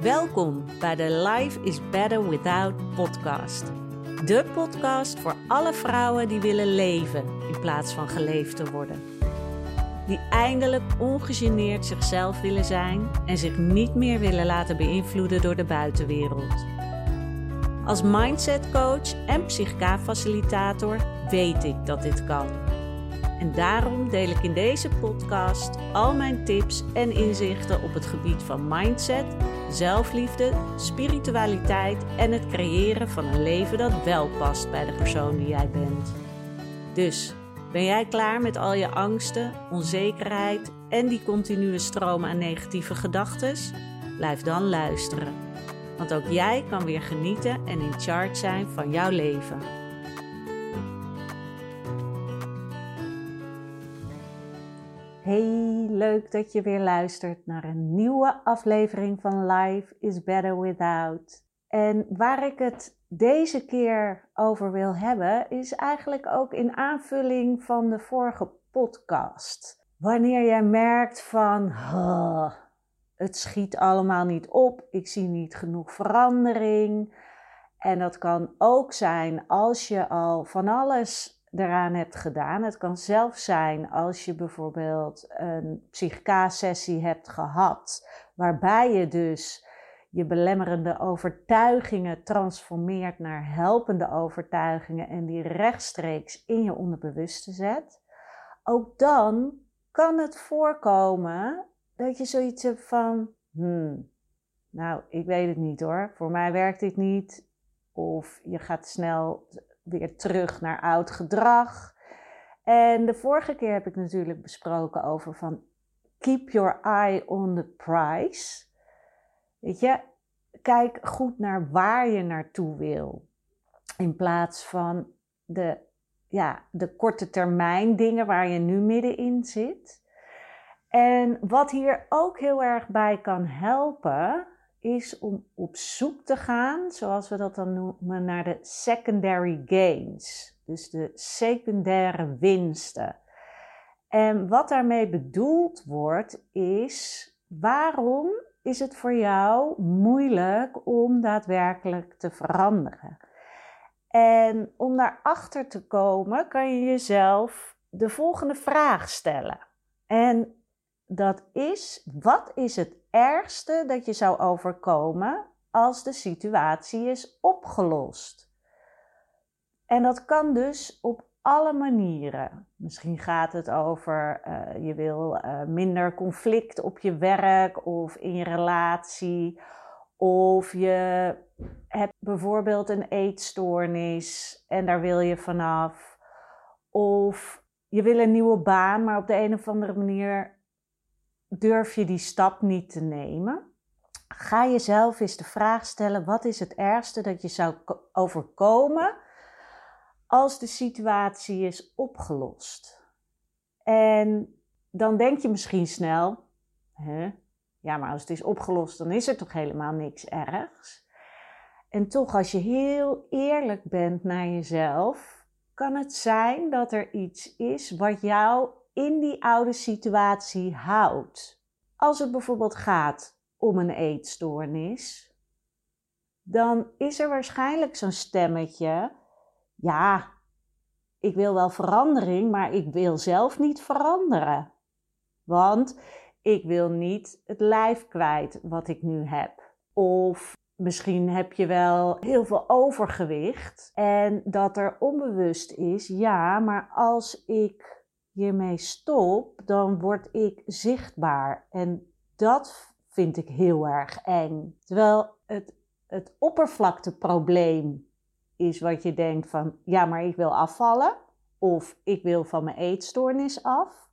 Welkom bij de Life is Better Without podcast. De podcast voor alle vrouwen die willen leven in plaats van geleefd te worden. Die eindelijk ongegeneerd zichzelf willen zijn en zich niet meer willen laten beïnvloeden door de buitenwereld. Als mindset coach en psychica-facilitator weet ik dat dit kan. En daarom deel ik in deze podcast al mijn tips en inzichten op het gebied van mindset, zelfliefde, spiritualiteit en het creëren van een leven dat wel past bij de persoon die jij bent. Dus ben jij klaar met al je angsten, onzekerheid en die continue stroom aan negatieve gedachten? Blijf dan luisteren. Want ook jij kan weer genieten en in charge zijn van jouw leven. Hey, leuk dat je weer luistert naar een nieuwe aflevering van Life is Better Without. En waar ik het deze keer over wil hebben, is eigenlijk ook in aanvulling van de vorige podcast. Wanneer jij merkt van, het schiet allemaal niet op, ik zie niet genoeg verandering. En dat kan ook zijn als je al van alles eraan hebt gedaan. Het kan zelfs zijn als je bijvoorbeeld een psychica-sessie hebt gehad, waarbij je dus je belemmerende overtuigingen transformeert naar helpende overtuigingen en die rechtstreeks in je onderbewuste zet. Ook dan kan het voorkomen dat je zoiets hebt van, hmm, nou, ik weet het niet hoor, voor mij werkt dit niet. Of je gaat snel weer terug naar oud gedrag. En de vorige keer heb ik natuurlijk besproken over van keep your eye on the prize. Weet je, kijk goed naar waar je naartoe wil. In plaats van de, ja, de korte termijn dingen waar je nu middenin zit. En wat hier ook heel erg bij kan helpen, is om op zoek te gaan, zoals we dat dan noemen, naar de secondary gains. Dus de secundaire winsten. En wat daarmee bedoeld wordt, is waarom is het voor jou moeilijk om daadwerkelijk te veranderen? En om daarachter te komen, kan je jezelf de volgende vraag stellen. En dat is: wat is het ergste dat je zou overkomen als de situatie is opgelost? En dat kan dus op alle manieren. Misschien gaat het over uh, je wil uh, minder conflict op je werk of in je relatie. Of je hebt bijvoorbeeld een eetstoornis en daar wil je vanaf. Of je wil een nieuwe baan, maar op de een of andere manier durf je die stap niet te nemen. Ga jezelf eens de vraag stellen: wat is het ergste dat je zou overkomen als de situatie is opgelost? En dan denk je misschien snel: hè, ja, maar als het is opgelost, dan is er toch helemaal niks ergs. En toch, als je heel eerlijk bent naar jezelf, kan het zijn dat er iets is wat jou in die oude situatie houdt. Als het bijvoorbeeld gaat om een eetstoornis, dan is er waarschijnlijk zo'n stemmetje: ja, ik wil wel verandering, maar ik wil zelf niet veranderen. Want ik wil niet het lijf kwijt wat ik nu heb. Of misschien heb je wel heel veel overgewicht en dat er onbewust is: ja, maar als ik hiermee stop, dan word ik zichtbaar. En dat vind ik heel erg eng. Terwijl het, het oppervlakteprobleem is wat je denkt van, ja, maar ik wil afvallen. Of ik wil van mijn eetstoornis af.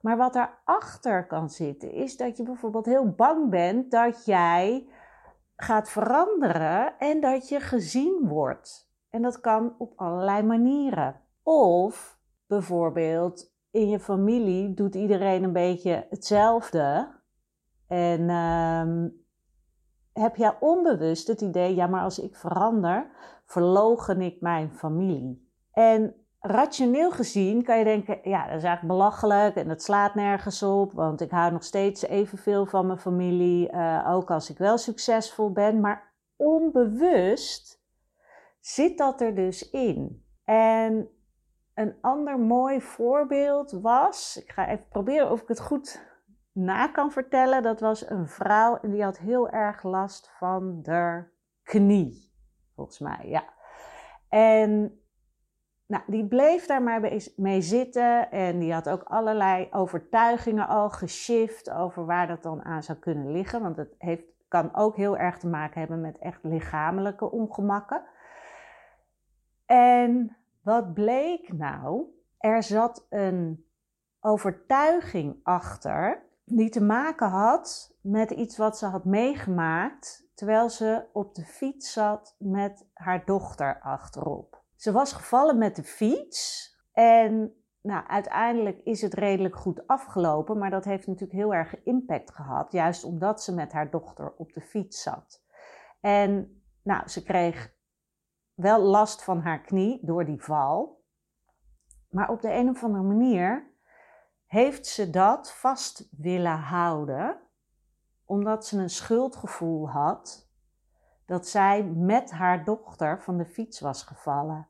Maar wat daarachter kan zitten, is dat je bijvoorbeeld heel bang bent dat jij gaat veranderen en dat je gezien wordt. En dat kan op allerlei manieren. Of bijvoorbeeld in je familie doet iedereen een beetje hetzelfde. En ehm, heb jij onbewust het idee, ja, maar als ik verander, verlogen ik mijn familie. En rationeel gezien kan je denken, ja, dat is eigenlijk belachelijk en dat slaat nergens op, want ik hou nog steeds evenveel van mijn familie, uh, ook als ik wel succesvol ben. Maar onbewust zit dat er dus in. En een ander mooi voorbeeld was, ik ga even proberen of ik het goed na kan vertellen, dat was een vrouw en die had heel erg last van de knie, volgens mij, ja. En nou, die bleef daar maar mee zitten en die had ook allerlei overtuigingen al geshift over waar dat dan aan zou kunnen liggen. Want het heeft, kan ook heel erg te maken hebben met echt lichamelijke ongemakken. En wat bleek nou? Er zat een overtuiging achter die te maken had met iets wat ze had meegemaakt terwijl ze op de fiets zat met haar dochter achterop. Ze was gevallen met de fiets en nou, uiteindelijk is het redelijk goed afgelopen, maar dat heeft natuurlijk heel erg impact gehad, juist omdat ze met haar dochter op de fiets zat. En nou, ze kreeg wel last van haar knie door die val, maar op de een of andere manier heeft ze dat vast willen houden, omdat ze een schuldgevoel had dat zij met haar dochter van de fiets was gevallen.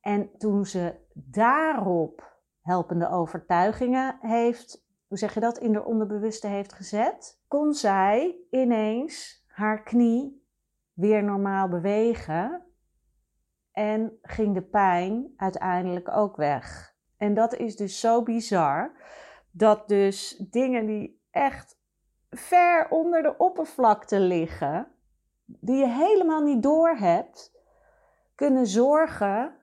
En toen ze daarop helpende overtuigingen heeft, hoe zeg je dat, in de onderbewuste heeft gezet, kon zij ineens haar knie weer normaal bewegen en ging de pijn uiteindelijk ook weg. En dat is dus zo bizar dat dus dingen die echt ver onder de oppervlakte liggen, die je helemaal niet doorhebt, kunnen zorgen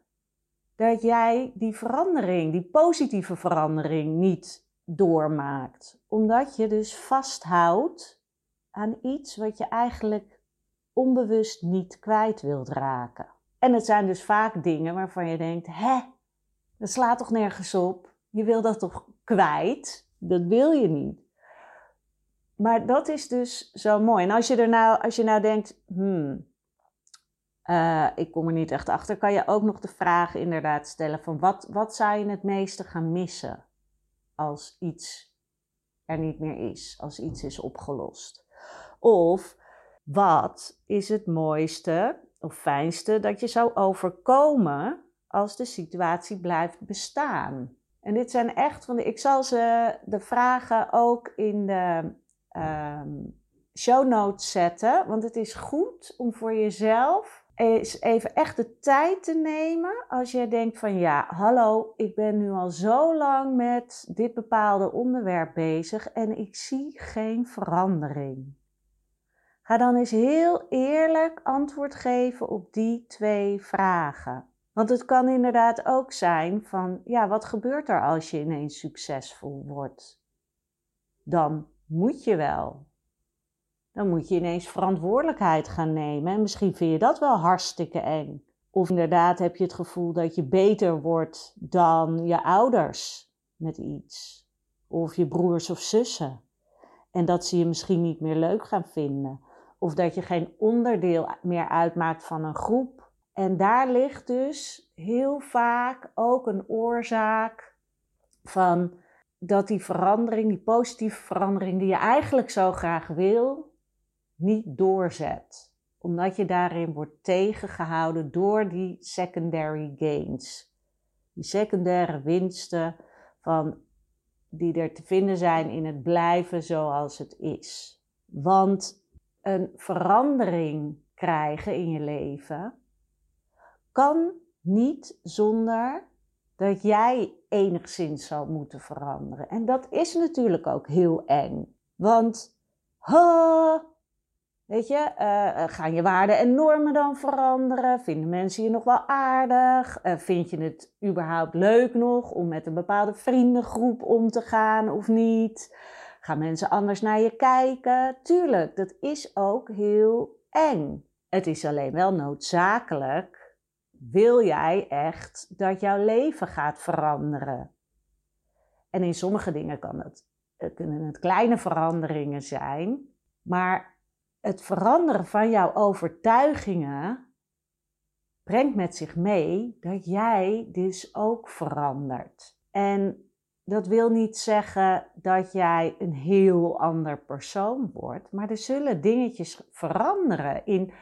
dat jij die verandering, die positieve verandering niet doormaakt. Omdat je dus vasthoudt aan iets wat je eigenlijk onbewust niet kwijt wilt raken. En het zijn dus vaak dingen waarvan je denkt: hè, dat slaat toch nergens op? Je wil dat toch kwijt? Dat wil je niet. Maar dat is dus zo mooi. En als je er nou, als je nou denkt, hmm, uh, ik kom er niet echt achter, kan je ook nog de vraag inderdaad stellen van wat, wat zou je het meeste gaan missen als iets er niet meer is, als iets is opgelost? Of wat is het mooiste of fijnste dat je zou overkomen als de situatie blijft bestaan? En dit zijn echt van de. Ik zal ze de vragen ook in de um, show notes zetten. Want het is goed om voor jezelf even echt de tijd te nemen als je denkt van ja, hallo, ik ben nu al zo lang met dit bepaalde onderwerp bezig en ik zie geen verandering. Ga dan eens heel eerlijk antwoord geven op die twee vragen. Want het kan inderdaad ook zijn van ja, wat gebeurt er als je ineens succesvol wordt? Dan moet je wel dan moet je ineens verantwoordelijkheid gaan nemen. En misschien vind je dat wel hartstikke eng. Of inderdaad heb je het gevoel dat je beter wordt dan je ouders met iets. Of je broers of zussen. En dat ze je misschien niet meer leuk gaan vinden. Of dat je geen onderdeel meer uitmaakt van een groep. En daar ligt dus heel vaak ook een oorzaak van dat die verandering, die positieve verandering die je eigenlijk zo graag wil, niet doorzet. Omdat je daarin wordt tegengehouden door die secondary gains. Die secundaire winsten van, die er te vinden zijn in het blijven zoals het is. Want een verandering krijgen in je leven kan niet zonder dat jij enigszins zal moeten veranderen. En dat is natuurlijk ook heel eng. Want, ha, Weet je, uh, gaan je waarden en normen dan veranderen? Vinden mensen je nog wel aardig? Uh, vind je het überhaupt leuk nog om met een bepaalde vriendengroep om te gaan of niet? Gaan mensen anders naar je kijken? Tuurlijk, dat is ook heel eng. Het is alleen wel noodzakelijk. Wil jij echt dat jouw leven gaat veranderen? En in sommige dingen kan het, kunnen het kleine veranderingen zijn, maar het veranderen van jouw overtuigingen brengt met zich mee dat jij dus ook verandert. En dat wil niet zeggen dat jij een heel ander persoon wordt, maar er zullen dingetjes veranderen in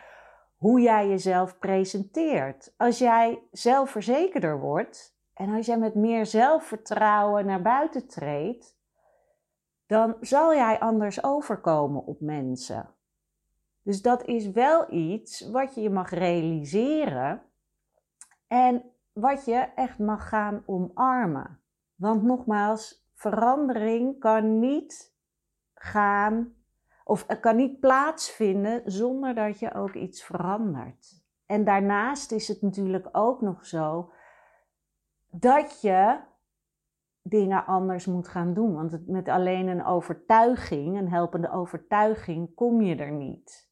hoe jij jezelf presenteert. Als jij zelfverzekerder wordt en als jij met meer zelfvertrouwen naar buiten treedt, dan zal jij anders overkomen op mensen. Dus dat is wel iets wat je mag realiseren en wat je echt mag gaan omarmen. Want nogmaals, verandering kan niet gaan of kan niet plaatsvinden zonder dat je ook iets verandert. En daarnaast is het natuurlijk ook nog zo dat je dingen anders moet gaan doen. Want met alleen een overtuiging, een helpende overtuiging, kom je er niet.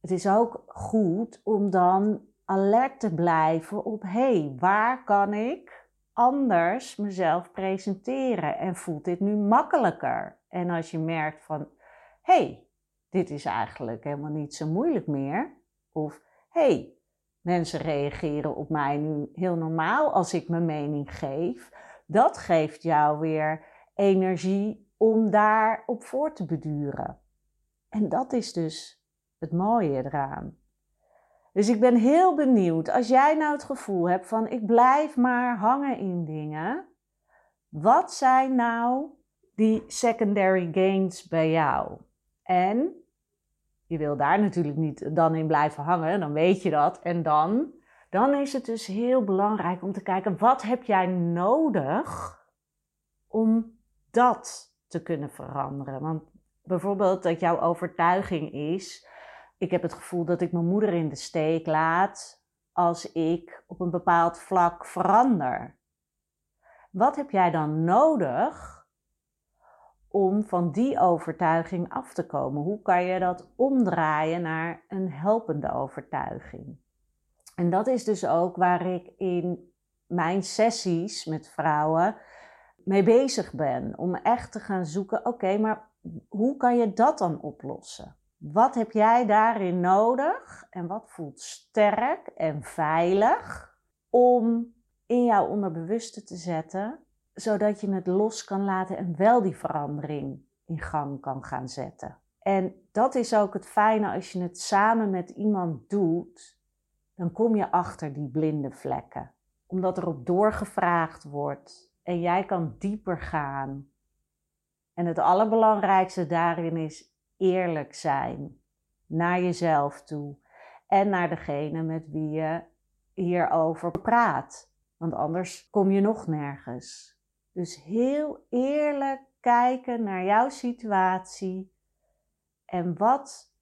Het is ook goed om dan alert te blijven op: hé, hey, waar kan ik anders mezelf presenteren? En voelt dit nu makkelijker? En als je merkt van: hey, dit is eigenlijk helemaal niet zo moeilijk meer. Of hey, mensen reageren op mij nu heel normaal als ik mijn mening geef dat geeft jou weer energie om daarop voor te beduren. En dat is dus het mooie eraan. Dus ik ben heel benieuwd, als jij nou het gevoel hebt van ik blijf maar hangen in dingen, wat zijn nou die secondary gains bij jou? En je wil daar natuurlijk niet dan in blijven hangen, dan weet je dat. En dan dan is het dus heel belangrijk om te kijken wat heb jij nodig om dat te kunnen veranderen. Want bijvoorbeeld dat jouw overtuiging is, ik heb het gevoel dat ik mijn moeder in de steek laat als ik op een bepaald vlak verander. Wat heb jij dan nodig om van die overtuiging af te komen? Hoe kan je dat omdraaien naar een helpende overtuiging? En dat is dus ook waar ik in mijn sessies met vrouwen mee bezig ben. Om echt te gaan zoeken, oké, maar hoe kan je dat dan oplossen? Wat heb jij daarin nodig en wat voelt sterk en veilig om in jouw onderbewuste te zetten, zodat je het los kan laten en wel die verandering in gang kan gaan zetten. En dat is ook het fijne als je het samen met iemand doet, dan kom je achter die blinde vlekken. Omdat erop doorgevraagd wordt en jij kan dieper gaan. En het allerbelangrijkste daarin is eerlijk zijn naar jezelf toe en naar degene met wie je hierover praat. Want anders kom je nog nergens. Dus heel eerlijk kijken naar jouw situatie en wat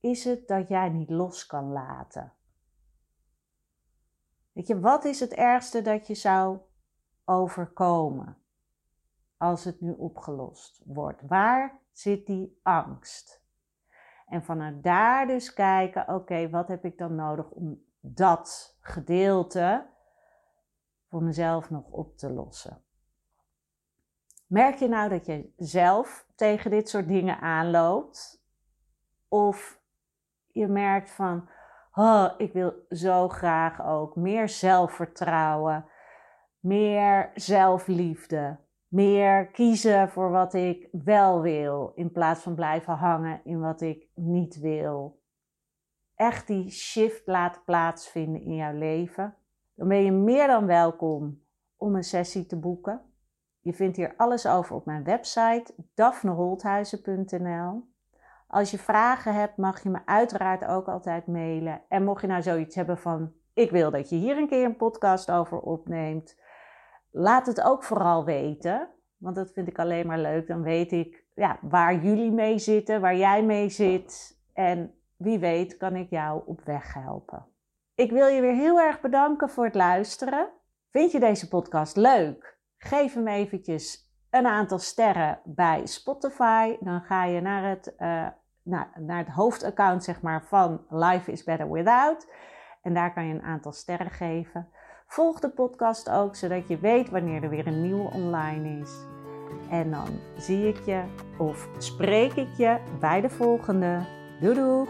is het dat jij niet los kan laten? Weet je, wat is het ergste dat je zou overkomen als het nu opgelost wordt? Waar zit die angst? En vanuit daar dus kijken, oké, wat heb ik dan nodig om dat gedeelte voor mezelf nog op te lossen? Merk je nou dat je zelf tegen dit soort dingen aanloopt? Of je merkt van, oh, ik wil zo graag ook meer zelfvertrouwen, meer zelfliefde, meer kiezen voor wat ik wel wil, in plaats van blijven hangen in wat ik niet wil. Echt die shift laten plaatsvinden in jouw leven. Dan ben je meer dan welkom om een sessie te boeken. Je vindt hier alles over op mijn website daphneholthuizen.nl. Als je vragen hebt, mag je me uiteraard ook altijd mailen. En mocht je nou zoiets hebben van: ik wil dat je hier een keer een podcast over opneemt, laat het ook vooral weten. Want dat vind ik alleen maar leuk. Dan weet ik ja, waar jullie mee zitten, waar jij mee zit. En wie weet kan ik jou op weg helpen. Ik wil je weer heel erg bedanken voor het luisteren. Vind je deze podcast leuk? Geef hem eventjes een aantal sterren bij Spotify. Dan ga je naar het naar, naar het hoofdaccount zeg maar, van Life is Better Without. En daar kan je een aantal sterren geven. Volg de podcast ook, zodat je weet wanneer er weer een nieuwe online is. En dan zie ik je of spreek ik je bij de volgende. Doei doeg!